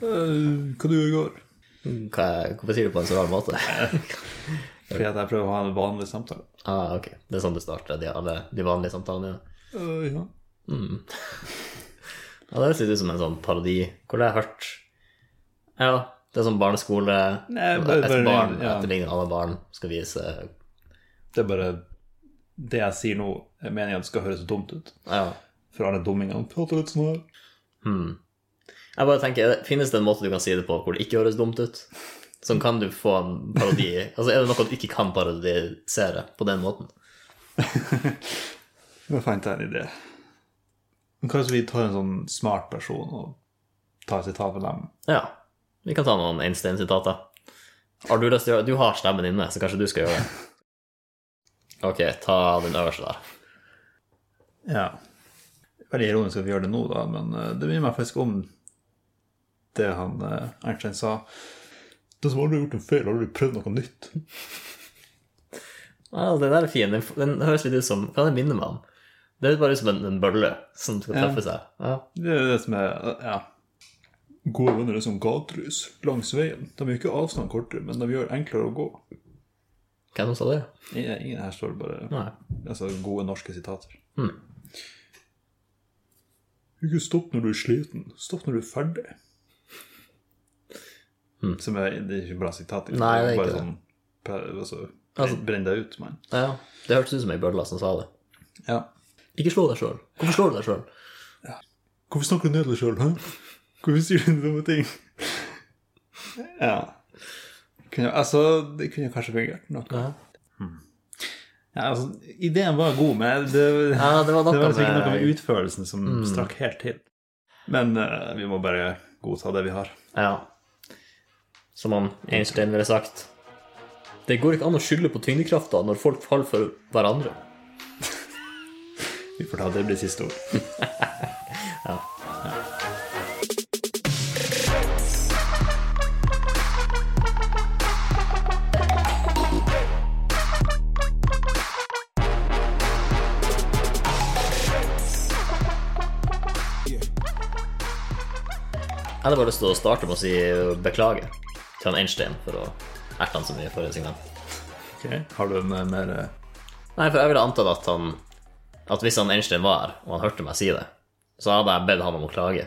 Øh, hva du gjorde i går? Hva, hvorfor sier du på en så rar måte? Fordi at jeg prøver å ha en vanlig samtale. ah, ok. Det er sånn du starter de, alle, de vanlige samtalene dine? Uh, ja. Ja, det høres ut som en sånn parodi. Hvor det har jeg hørt Ja, det er sånn barneskole Nei, bare- Et barn ja. etterligner alle barn, skal vise Det er bare Det jeg sier nå, jeg mener det skal høres dumt ut. Ja. For alle dummingene prater litt sånn her. Jeg bare tenker, Finnes det en måte du kan si det på hvor det ikke høres dumt ut? Sånn kan du få en parodi Altså, Er det noe du ikke kan parodisere på den måten? Nå fant jeg en idé. Men Kanskje vi tar en sånn smart person og tar et sitat fra dem? Ja. Vi kan ta noen Einstein-sitater. Har du lyst til å gjøre det? Du har stemmen inne, så kanskje du skal gjøre det. Ok, ta den øverste der. Ja. Veldig ironisk at vi gjør det nå, da, men eh, det minner meg faktisk om det han eh, Einstein sa. Den som aldri har gjort en feil, har aldri prøvd noe nytt. Ja, den der er fin. Den, den høres litt ut som Hva det minner meg om? Det er bare ut som en, en bølle som skal treffe seg. Ja. Det er det som er Ja. Gode venner er som gatelys langs veien. De gjør ikke avstand kortere, men de gjør enklere å gå. Hvem sa det? Ingen ingen her står bare Nei. altså, gode norske sitater. Mm. Ikke stopp når du er sliten, stopp når du er ferdig. Som er, det er ikke bra sitat. Liksom. Nei, det er bare ikke det. sånn, altså, Altså- Brenn deg ut, mann. Ja, det hørtes ut som ei bølle som sa det. Ja. Ikke slå deg sjøl. Hvorfor slår du deg sjøl? Hvorfor snakker du ned deg sjøl, hæ? Hvorfor sier du dumme ting? Ja. Kunne, altså, det kunne kanskje fungert noe. Ja. Ja, altså, ideen var god, men det, Ja, det var noe var ikke noe med utførelsen som strakk helt til. Men uh, vi må bare godta det vi har. ja. Som han Einstein ville sagt. Det går ikke an å skylde på tyngdekrafta når folk faller for hverandre. Vi får ta det blir siste ord. Ja. Jeg hadde bare lyst til å starte med å si beklage til han Einstein for å erte han så mye for segment. Ok, Har du en mer eh, Nei, for jeg ville antatt at han At hvis han Einstein var her, og han hørte meg si det, så hadde jeg bedt han om å klage.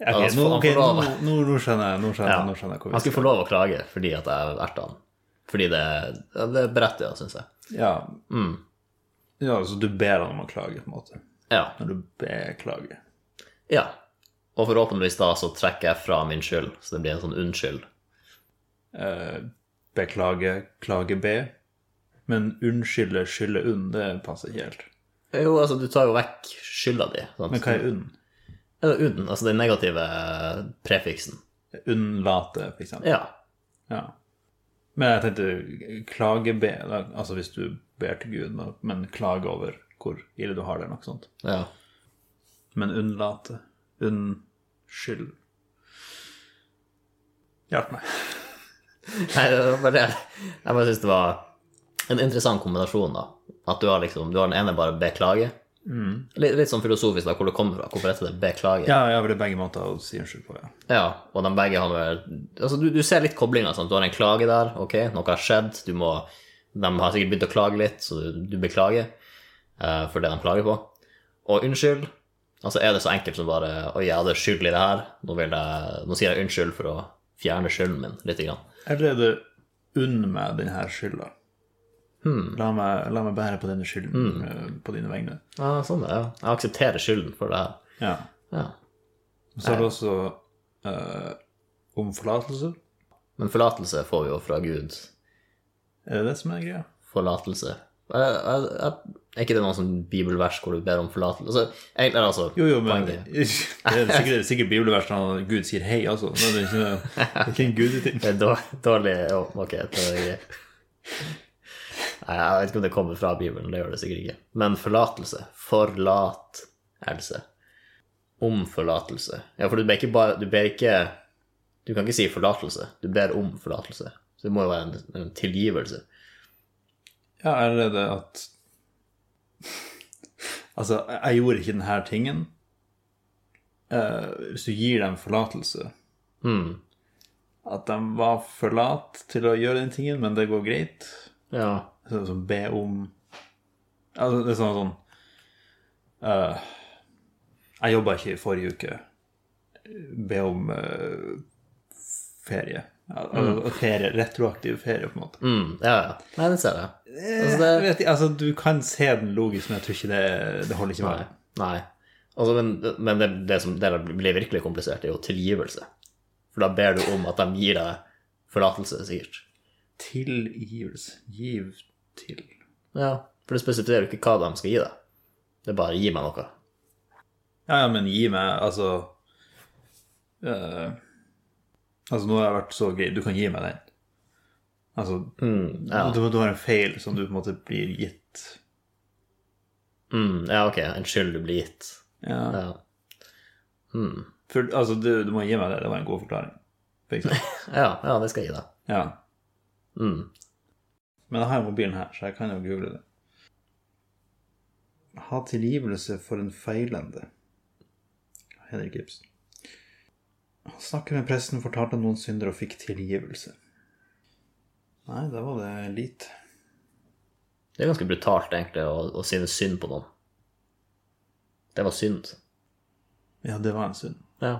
Ok, han nå, skjønner jeg, nå skjønner, Ja. nå skjønner jeg hvor Han skulle få lov å klage fordi at jeg erta han. Fordi det, det er berettiget, syns jeg. Ja. Mm. ja, så du ber han om å klage, på en måte. Ja. Når du ber klage? ja. Og forhåpentligvis da så trekker jeg fra min skyld, så det blir en sånn unnskyld. Eh, beklage, klage, be. Men unnskylde, skylde unn, det passer ikke helt. Jo, altså, du tar jo vekk skylda di. Sant? Men hva er unn? Eller unn, altså den negative prefiksen. Unnlate, for eksempel. Ja. Ja. Men jeg tenkte klage da, altså hvis du ber til Gud, men klage over hvor ille du har det, eller noe sånt. ja. Men unnlate, unnskyld Hjelp meg. Nei, det var bare det. Jeg bare syns det var en interessant kombinasjon, da. At du har liksom Du har den ene bare beklage. Litt, litt sånn filosofisk, da, hvor det kommer fra. Hvorfor heter det beklage? Ja, jeg vil begge måter å si unnskyld på, ja. Ja, og de begge har vel Altså, du, du ser litt koblinga. Du har en klage der, ok, noe har skjedd, du må De har sikkert begynt å klage litt, så du, du beklager uh, for det de klager på. Og unnskyld. Altså, er det så enkelt som bare Oi, jeg hadde skyld i det her. Nå, vil jeg, nå sier jeg unnskyld for å fjerne skylden min litt. grann. Eller er det unn meg denne skylda? La, meg, la meg bære på denne skylden hmm. på dine vegne. Ja, sånn det, ja. Jeg aksepterer skylden for det her. Ja. Ja. Så er det også uh, om forlatelse. Men forlatelse får vi jo fra Gud. Er det det som er greia? Forlatelse. Jeg, jeg, jeg, er ikke det noen sånn bibelvers hvor du ber om forlatelse? Altså, er altså Jo, jo, men poenget. det er sikkert, sikkert bibelvers når Gud sier hei, altså. Men det er ikke, det er ikke en gudeting. Det er dårlig Ok, det er greit. Nei, jeg vet ikke om det kommer fra Bibelen, det gjør det sikkert ikke. Men forlatelse. Forlatelse. Om forlatelse. Ja, for du ber ikke bare Du ber ikke Du kan ikke si forlatelse. Du ber om forlatelse. Så det må jo være en, en tilgivelse. Ja, er det det at Altså, jeg gjorde ikke denne tingen. Uh, hvis du gir dem forlatelse, Mm. At de var for late til å gjøre den tingen, men det går greit. Ja. Sånn som be om Altså, det er sånn sånn uh, Jeg jobba ikke i forrige uke. Be om uh, ferie. Altså, ferie. Retroaktiv ferie, på en måte. Mm. ja, ja. Nei, det ser jeg. Altså, Jeg vet, altså, du kan se den logisk, men jeg tror ikke det, det holder ikke nei. med. nei. Altså, men men det, det som det blir virkelig komplisert, er jo tilgivelse. For da ber du om at de gir deg forlatelse, sikkert. Tilgivelse. Giv til. Ja, for det spesifiserer jo ikke hva de skal gi deg. Det er bare 'gi meg noe'. Ja, ja, men gi meg Altså øh, Altså, nå har jeg vært så gøy. Du kan gi meg den. Altså, Mm, ja. du, du har en feil som du på en måte blir gitt. Mm, ja, ok. En skyld du blir gitt. Ja. Ja. Mm. For, altså, du, du må gi meg det. Det var en god forklaring. For. Ja, ja, det skal jeg gi deg. Ja. Mm. Men jeg har jo mobilen her, så jeg kan jo google det. Ha tilgivelse for en feilende. Henrik Ibsen. Han snakket med presten, fortalte noen synder og fikk tilgivelse. Nei, da var det lite. Det er ganske brutalt, egentlig, å, å synes synd på noen. Det var synd. Ja, det var en synd. Ja.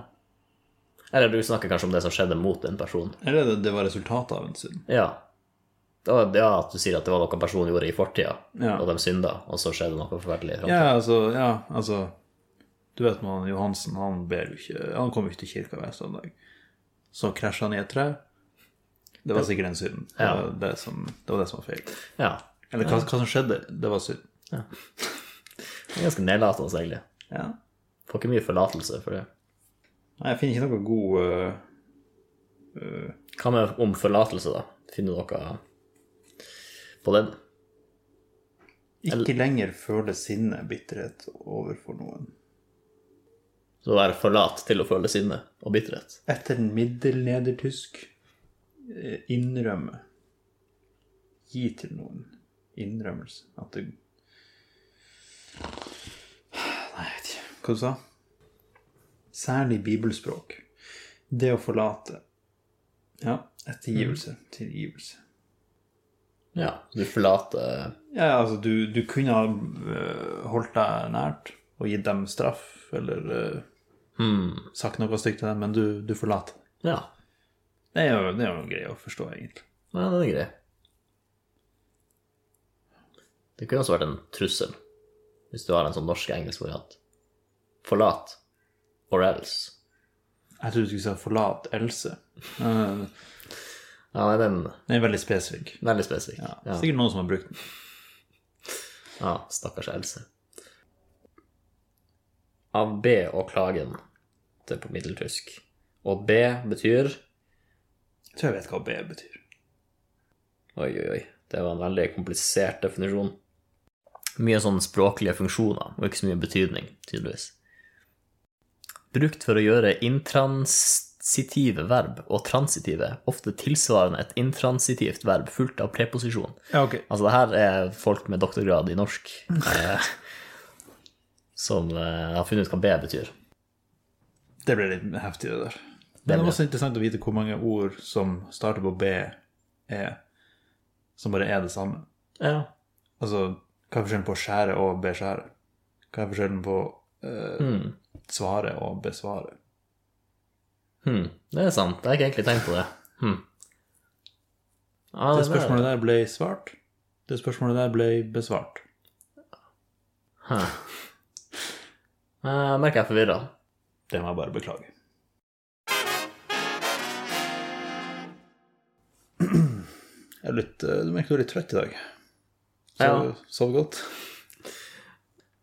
Eller du snakker kanskje om det som skjedde mot en person. Eller det, det var resultatet av en synd. Ja. Det var, ja, at du sier at det var noe personen gjorde i fortida, Ja. og de synda, og så skjedde noe forferdelig i framtida. Ja, altså, ja, altså Du vet man, Johansen, han ber ikke Han kom jo ikke til kirka hver søndag. Så krasja han i et tre. Det var sikkert en synd. Det, Ja. var det, som, det var det som var feil. Ja. Eller hva, hva som skjedde, det var synd. Det er ganske nedlatende, egentlig. Ja. Får ikke mye forlatelse for det. Nei, jeg finner ikke noe god uh, uh... Hva med om forlatelse, da? Finner du noe på den? Ikke lenger føle sinne, bitterhet overfor noen. Så være for lat til å føle sinne og bitterhet. Etter en middelnedertysk eh, innrømme. Gi til noen. Innrømmelse. At det Nei, jeg vet ikke. Hva du sa Særlig bibelspråk. Det å forlate. Ja. Ettergivelse. Tilgivelse. Ja, du forlater Ja, altså, du, du kunne ha øh, holdt deg nært og gitt dem straff, eller hmm, sagt noe stygt til dem, men du, du forlater. Ja, Det er jo, det er jo grei å forstå, egentlig. ja den er grei. Det kunne også vært en trussel, hvis du har en sånn norsk-engelsk variant. Forlat. Or else. Jeg trodde du skulle si 'forlat Else'. Eh, Ja, nei, den Den er veldig spesifikk. Veldig spesifikk. Ja. Ja. Sikkert noen som har brukt den. ja, stakkars Else. Av B og klagen, det er på middeltysk. Og B betyr Jeg tror jeg vet hva B betyr. Oi, oi, oi. Det var en veldig komplisert definisjon. Mye sånn språklige funksjoner, og ikke så mye betydning, tydeligvis. Brukt for å gjøre intransitive verb og transitive, ofte tilsvarende et intransitivt verb fullt av preposisjon. Ja, ok. Altså, det her er folk med doktorgrad i norsk eh, som eh, har funnet ut hva B betyr. Det ble litt heftig, det der. Men det var også interessant å vite hvor mange ord som starter på B, er, som bare er det samme. Ja. Altså, hva er forskjellen på skjære og beskjære? Hva er forskjellen på uh, mm. svare og besvare? Hmm. Det er sant. Jeg har ikke egentlig tenkt på det. Hmm. Ja, Det det spørsmålet der ble svart. Det spørsmålet der ble besvart. Hæ. Jeg merker jeg er forvirra. Det må jeg bare beklage. Jeg er litt, eh, du merker du er litt trøtt i dag. Sov, Ja. sov godt?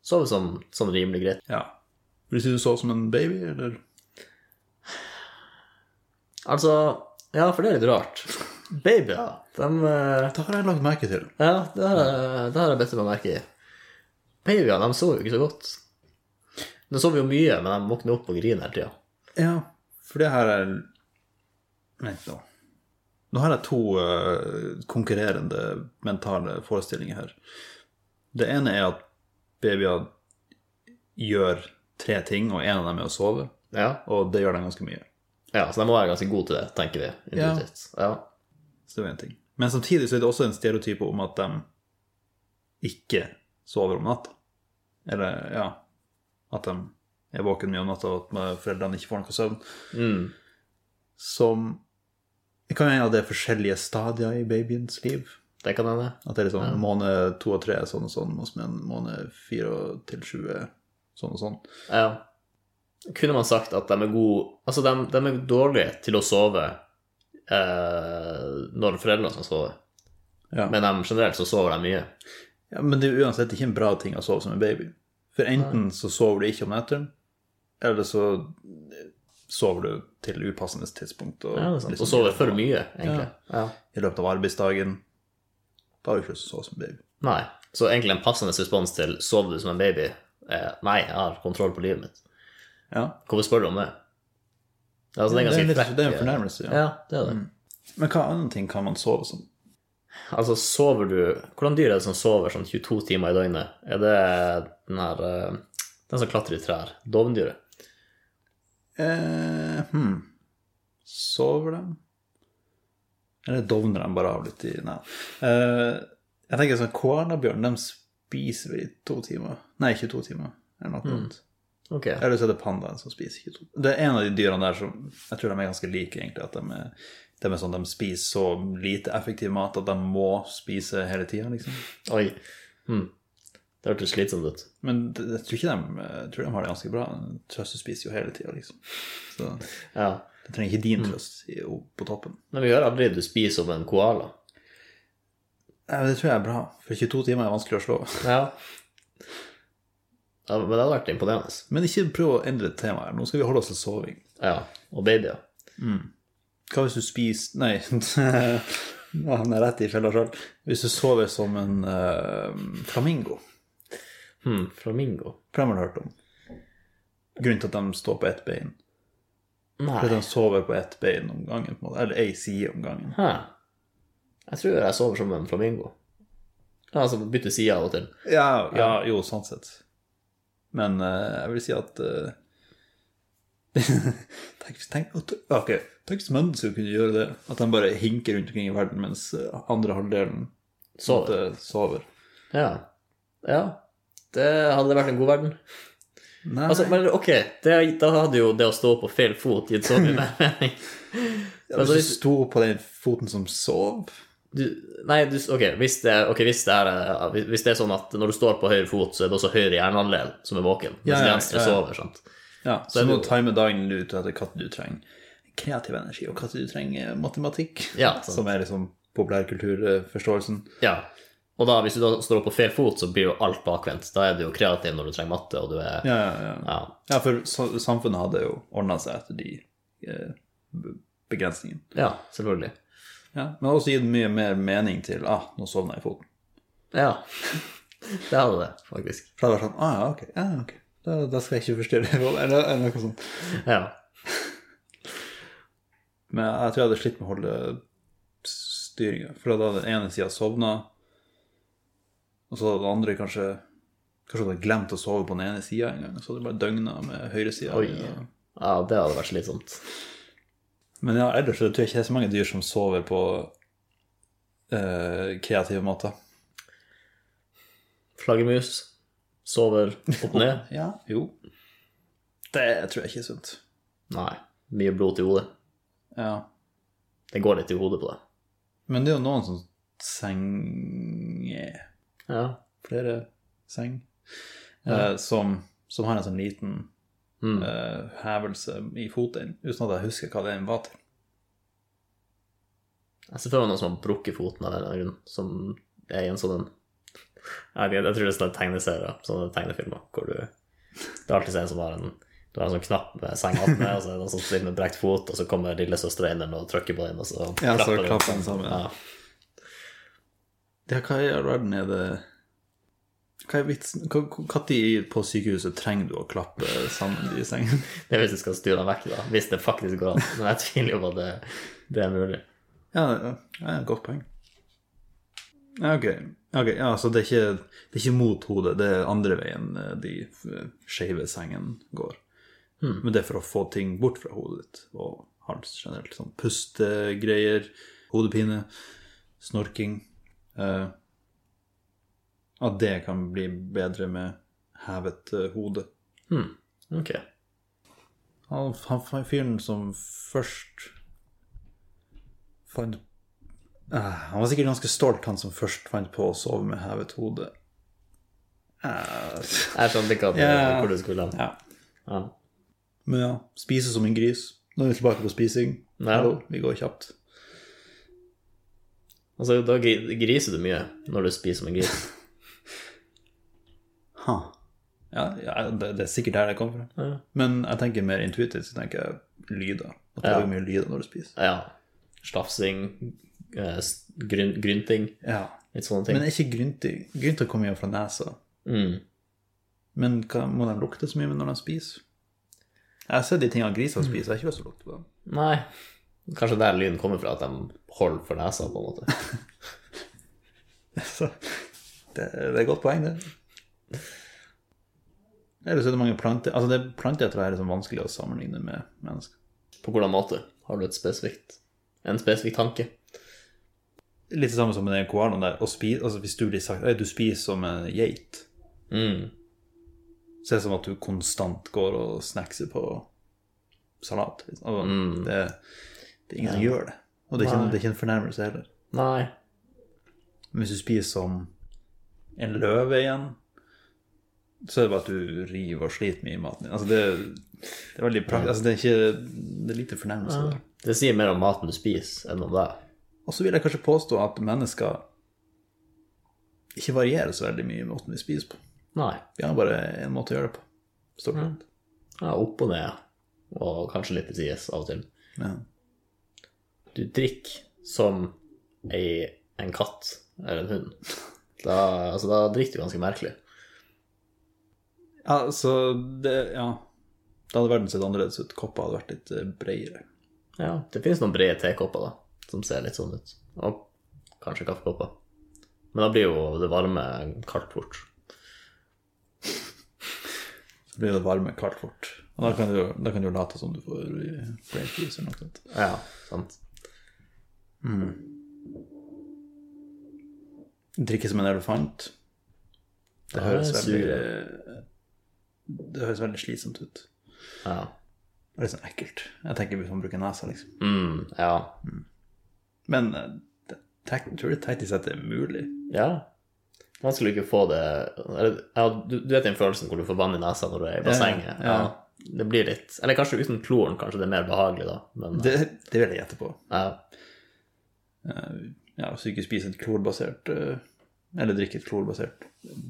Sov som, sånn rimelig greit. Ja. Vil du si du sov som en baby, eller? Altså, ja, for det er litt rart. Babyer, de eh, Det har jeg lagt merke til. Ja, det har, jeg- det har jeg bedt meg merke i. Babyer, de sover jo ikke så godt. De sover jo mye, men de våkner opp og griner hele tida. Ja, for det her er Vent nå. Nå har jeg to uh, konkurrerende mentale forestillinger her. Det ene er at babyer gjør tre ting, og en av dem er å sove. Ja. Og det gjør de ganske mye. Ja, så de må være ganske gode til det, tenker vi. Ja. Ja. Så det var én en ting. Men samtidig så er det også en stereotyp om at de ikke sover om natta. Eller, ja At de er våken mye om natta, og at foreldrene ikke får noe søvn. Mm. Som Det kan hende at det er forskjellige stadier i babyens liv. Det kan hende. At det er liksom måned to og tre sånn og sånn, mens med måned fire og til sju sånn og sånn. Ja. Kunne man sagt at de er gode Altså, de, de er dårlige til å sove eh, når foreldrene skal sove. Ja. Men de, generelt så sover de mye. Ja, men det er uansett ikke en bra ting å sove som en baby. For enten så sover du ikke om nettene, eller så sover du til upassende tidspunkt. Og, Ja, liksom Og sover for mye, egentlig. Ja. I løpet av arbeidsdagen. Da har du ikke lyst til å sove som en baby. Nei. Så egentlig en passende respons til 'sover du som en baby'? er nei, jeg har kontroll på livet mitt. Ja. Hvorfor spør du om det? Altså, det er Det er, litt, det er en fornærmelse, ja. Ja, det er det. Men hva annen ting kan man sove som? Altså, sover du Hvordan dyr er det som sover sånn 22 timer i døgnet? Er det den her eh, Den som klatrer i trær? Dovendyret? Eh, hmm. Sover de? Eller dovner de bare av litt i Nei. Eh, jeg tenker sånn koalabjørn, de spiser vel i to timer. Nei, 22 timer, eller noe annet. Ok. Eller så er det pandaen som spiser 22 Det er en av de dyrene der som Jeg tror de er ganske like, egentlig. At de er, de er sånn de spiser så lite effektiv mat at de må spise hele tida, liksom. Oi. Hmm. Det hørtes slitsomt ut. Men det, jeg tror ikke de tror de har det ganske bra. Trøste spiser jo hele tida, liksom. Så Ja. det trenger ikke din trøst mm. på toppen. Men vi gjør aldri du spiser som en koala. Nei, Det tror jeg er bra, for 22 timer er vanskelig å slå. Ja. ja men det hadde vært imponerende. Men ikke prøv å endre temaet. Nå skal vi holde oss til soving. Ja. Og babyer. Hva hvis du spiser Nei, nå havner jeg rett i fella sjøl. Hvis du sover som en uh, flamingo. Hm. Flamingo. For dem har du hørt om. Grunnen til at de står på ett bein. Nei. Fordi de sover på ett bein om gangen, på en måte. eller ei side om gangen. Hæ. Jeg tror jeg sover som en flamingo. Altså bytte side av og til. Ja, ja jo, sånn sett. Men uh, jeg vil si at uh, tenk, tenk, ok, tenk hvis som kunne gjøre det. At de bare hinker rundt omkring i verden mens eh, andre halvdelen Sover. sover. Ja. Ja. Det hadde vært en god verden. Nei, Altså, men ok, det, da hadde jo det å stå på feil fot gitt så mye mer mening. ja, hvis du sto på den foten som sov Du, nei, du, ok, hvis det, okay, hvis det, er, eh, hvis det er sånn at når du står på høyre fot, så er det også høyre hjernehalvdel som er våken, mens Ja, ja, venstre sover, sant? Ja, så, så du må time dagen ut etter hva du trenger kreativ energi, og hva du trenger matematikk. Ja, som er liksom populærkulturforståelsen. Ja. Og da, hvis du da står på feil fot, så blir jo alt bakvendt. Da er du jo kreativ når du trenger matte, og du er Ja, ja, ja. Ja. ja, for samfunnet hadde jo ordna seg etter de eh, begrensningene. ja selvfølgelig. Ja, men også gitt mye mer mening til ah, nå sovna jeg i foten. Ja. Det hadde det, faktisk. For det vært sånn ah, ja, ok, ja, ok. Da, da skal jeg ikke forstyrre, eller, eller noe sånt. Ja. Men jeg tror jeg hadde slitt med å holde styringa. For da hadde den ene sida sovna, og så hadde den andre kanskje Kanskje hadde glemt å sove på den ene sida en gang, og så hadde det bare døgna med høyresida. Ja. ja, det hadde vært slitsomt. Men ja, ellers så tror jeg ikke det er så mange dyr som sover på eh, kreative måter. Flaggermus sover opp ned. Ja, jo. Det tror jeg ikke er sunt. Nei. Mye blod til hodet. Ja. Det går litt i hodet på det. Men det er jo noen som senger Ja. Flere seng. eh, som, som har en sånn liten Mm. eh, hevelse i foten, uten at jeg husker hva den var til. Jeg ser for meg noen som har brukket foten av den grunn, som er i en sånn Jeg jeg tror det er sånne tegneserier, sånne tegnefilmer, hvor du Det er alltid en som har en du har en sånn knapp med senga med, og så er det noen som sitter med brekt fot, og så kommer lillesøstera inn og trykker på den, og så Ja, så klapper den sammen. Ja. Ja, hva i all verden er det Hva er vitsen? Når på sykehuset trenger du å klappe sammen de sengene? Det er hvis du skal styre den vekk, da. Hvis det faktisk går an. Men jeg tviler jo på at det, det er mulig. Ja, det er et godt poeng. Ja, ok. Ok, ja, Så det er, ikke, det er ikke mot hodet, det er andre veien eh, de skeive sengene går. Men det er for å få ting bort fra hodet ditt og hals generelt. Sånn pustegreier, hodepine, snorking. Eh, at det kan bli bedre med hevet eh, hode. Ok. Han, han fyren som først fant Eh, Han var sikkert ganske stolt, han som først fant på å sove med hevet hode. Eh, Jeg skjønte ikke at hvor du skulle hen. ja. Ja. Men ja, spise som en gris. Nå er vi tilbake på spising. Hallo, vi går kjapt. Altså, da griser du mye når du spiser som en gris. Ha. Ja, ja det, det er sikkert der det kommer fra. Ja. Men jeg tenker mer intuitivt, så tenker jeg lyder. At det Ja. er mye lyder når du spiser. Ja. Slafsing, eh, gryn, grynting, Ja. litt sånne ting. Men ikke grynting Grynter kommer jo fra nesa. Mm. Men hva, må de lukte så mye når de spiser? Jeg har sett de tingene griser spiser, jeg har ikke lyst til å lukte på dem. Nei. Kanskje der lyden kommer fra, at de holder for nesa, på en måte. Det, det er et godt poeng, det. Eller så er det mange planter Altså, det planter tror jeg er liksom vanskelig å sammenligne med mennesker. På hvordan måte? Har du et spesifikt, en spesifikk tanke? Litt det samme som med den koalaen der. Og spi, altså, hvis du blir sagt at du spiser som en geit, Mm. Så er som at du konstant går og snackser på salat. Liksom. mm. det, det er ingen som gjør det. Og det er, ikke, det er ikke en fornærmelse heller. Nei. Men hvis du spiser som en løve igjen, så er det bare at du river og sliter mye i maten din. Altså det, det er veldig praktisk. Altså det er ikke Det er lite fornærmelse der. Det sier mer om maten du spiser, enn om deg. Og så vil jeg kanskje påstå at mennesker ikke varierer så veldig mye i måten vi spiser på. Nei. Vi har bare en måte å gjøre det på. Stort sett. Ja, opp og ned, og kanskje litt til sides av og til. Ja. Du drikker som ei, en katt eller en hund. Da, altså, da drikker du ganske merkelig. ja, så det Ja. Da hadde verden sett annerledes ut. Kopper hadde vært litt eh, bredere. Ja, det finnes noen brede tekopper, da, som ser litt sånn ut. Og kanskje kaffekopper. Men da blir jo det varme kaldt fort. Så blir det varme kaldt fort. Og da kan du, da kan du late som du får brain freeze eller noe sånt. Ja, sant. Drikke som en elefant. Det høres det veldig Det høres veldig slitsomt ut. Ja. er litt sånn ekkelt. Jeg tenker hvis man bruker nesa, liksom. Mm, ja. Men eh, det, tek, tror du teknisk sett det er mulig? Ja. Vanskelig skulle ikke få det eller, ja, du, du vet den følelsen hvor du får vann i nesa når du er i bassenget? Ja, ja. Det blir litt Eller kanskje uten kloren, kanskje det er mer behagelig, da. Men Det, det vil jeg gjette på. ja. Ja, så ikke spise et klorbasert eh, Eller drikke et klorbasert eh,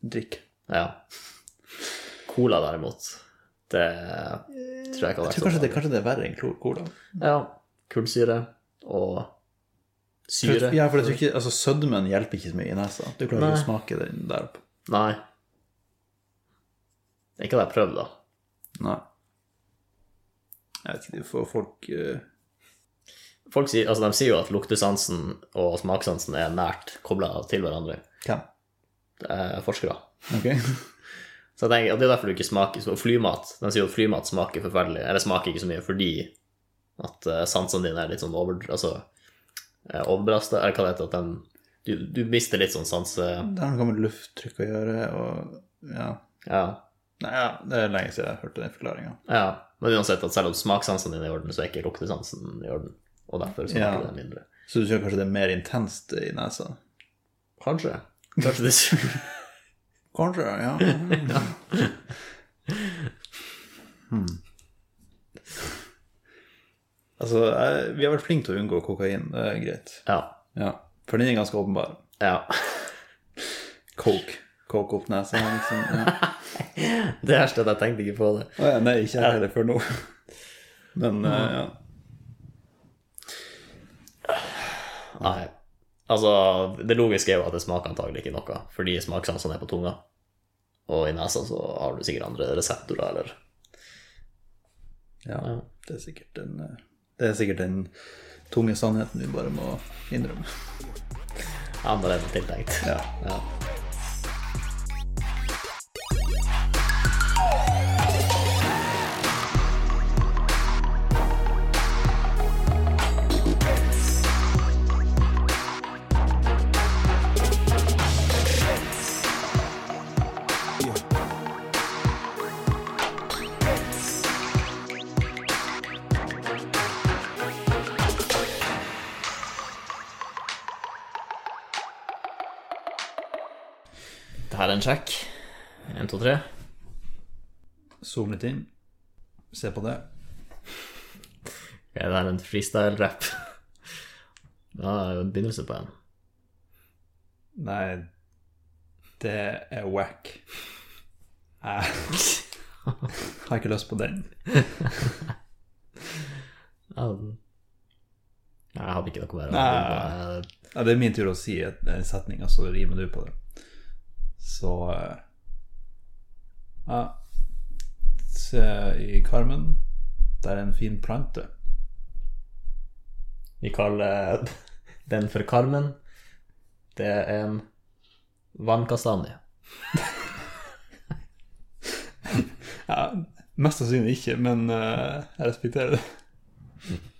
drikk. ja. Cola, derimot, det tror jeg ikke hadde vært sånn. kanskje det, kanskje det er verre enn klor cola. Ja. Kullsyre og syre. Ja, for jeg tror ikke, altså Sødmen hjelper ikke så mye i nesa. Du klarer ikke å smake den der oppe. Nei. Det er ikke det jeg prøvde, da. Nei. Jeg vet ikke, folk uh... Folk sier, altså, de sier jo at luktesansen og smakssansen er nært kobla til hverandre. Hvem? Det er forskere. Ok. Så jeg tenker, og Det er derfor du ikke smaker så Flymat De sier jo at flymat smaker forferdelig, eller smaker ikke så mye fordi at uh, sansene dine er litt sånn over, altså, overbelasta, eller hva det heter, at den, du, du mister litt sånn sanse... Det har noe med lufttrykk å gjøre, og ja. Ja. Nei, ja, det er lenge siden jeg hørte den forklaringa. ja. Men uansett, at selv om smakssansen din er i orden, så er ikke luktesansen i orden. Og derfor smaker Ja. det mindre. Så du tror kanskje det er mer intenst i nesa? Kanskje. Kanskje det Kanskje, ja. hmm. Altså, jeg, vi har vært flinke til å unngå kokain, det er greit. Ja. Ja, For den er ganske åpenbar. ja. Coke. Coke opp nesa. Liksom. Ja. Det verste er at jeg tenkte ikke på det. Å ja, nei, ikke jeg heller før nå. Men uh, ja. Nei. Altså, det logiske er jo at det smaker antagelig ikke noe, fordi smakssansene er på tunga. Og i nesa så har du sikkert andre reseptorer, eller ja. Det er sikkert en eh, Det er sikkert den tunge sannheten vi bare må innrømme. Annerledes tiltenkt. Ja. Ja. En sjekk. Én, to, tre. Zoom litt inn. Se på det. Er det her en freestyle-rap? Da er jo en begynnelse på en. Nei, det er wack. Jeg har ikke lyst på den. Jeg hadde ikke noe mer. å si. det er min tur å si en setning, og så rimer du på det. Så eh, Ja. Se i karmen. Der er en fin plante. Vi kaller den for karmen. Det er en vannkastanje. Ja, mest sannsynlig ikke, men eh, jeg respekterer det.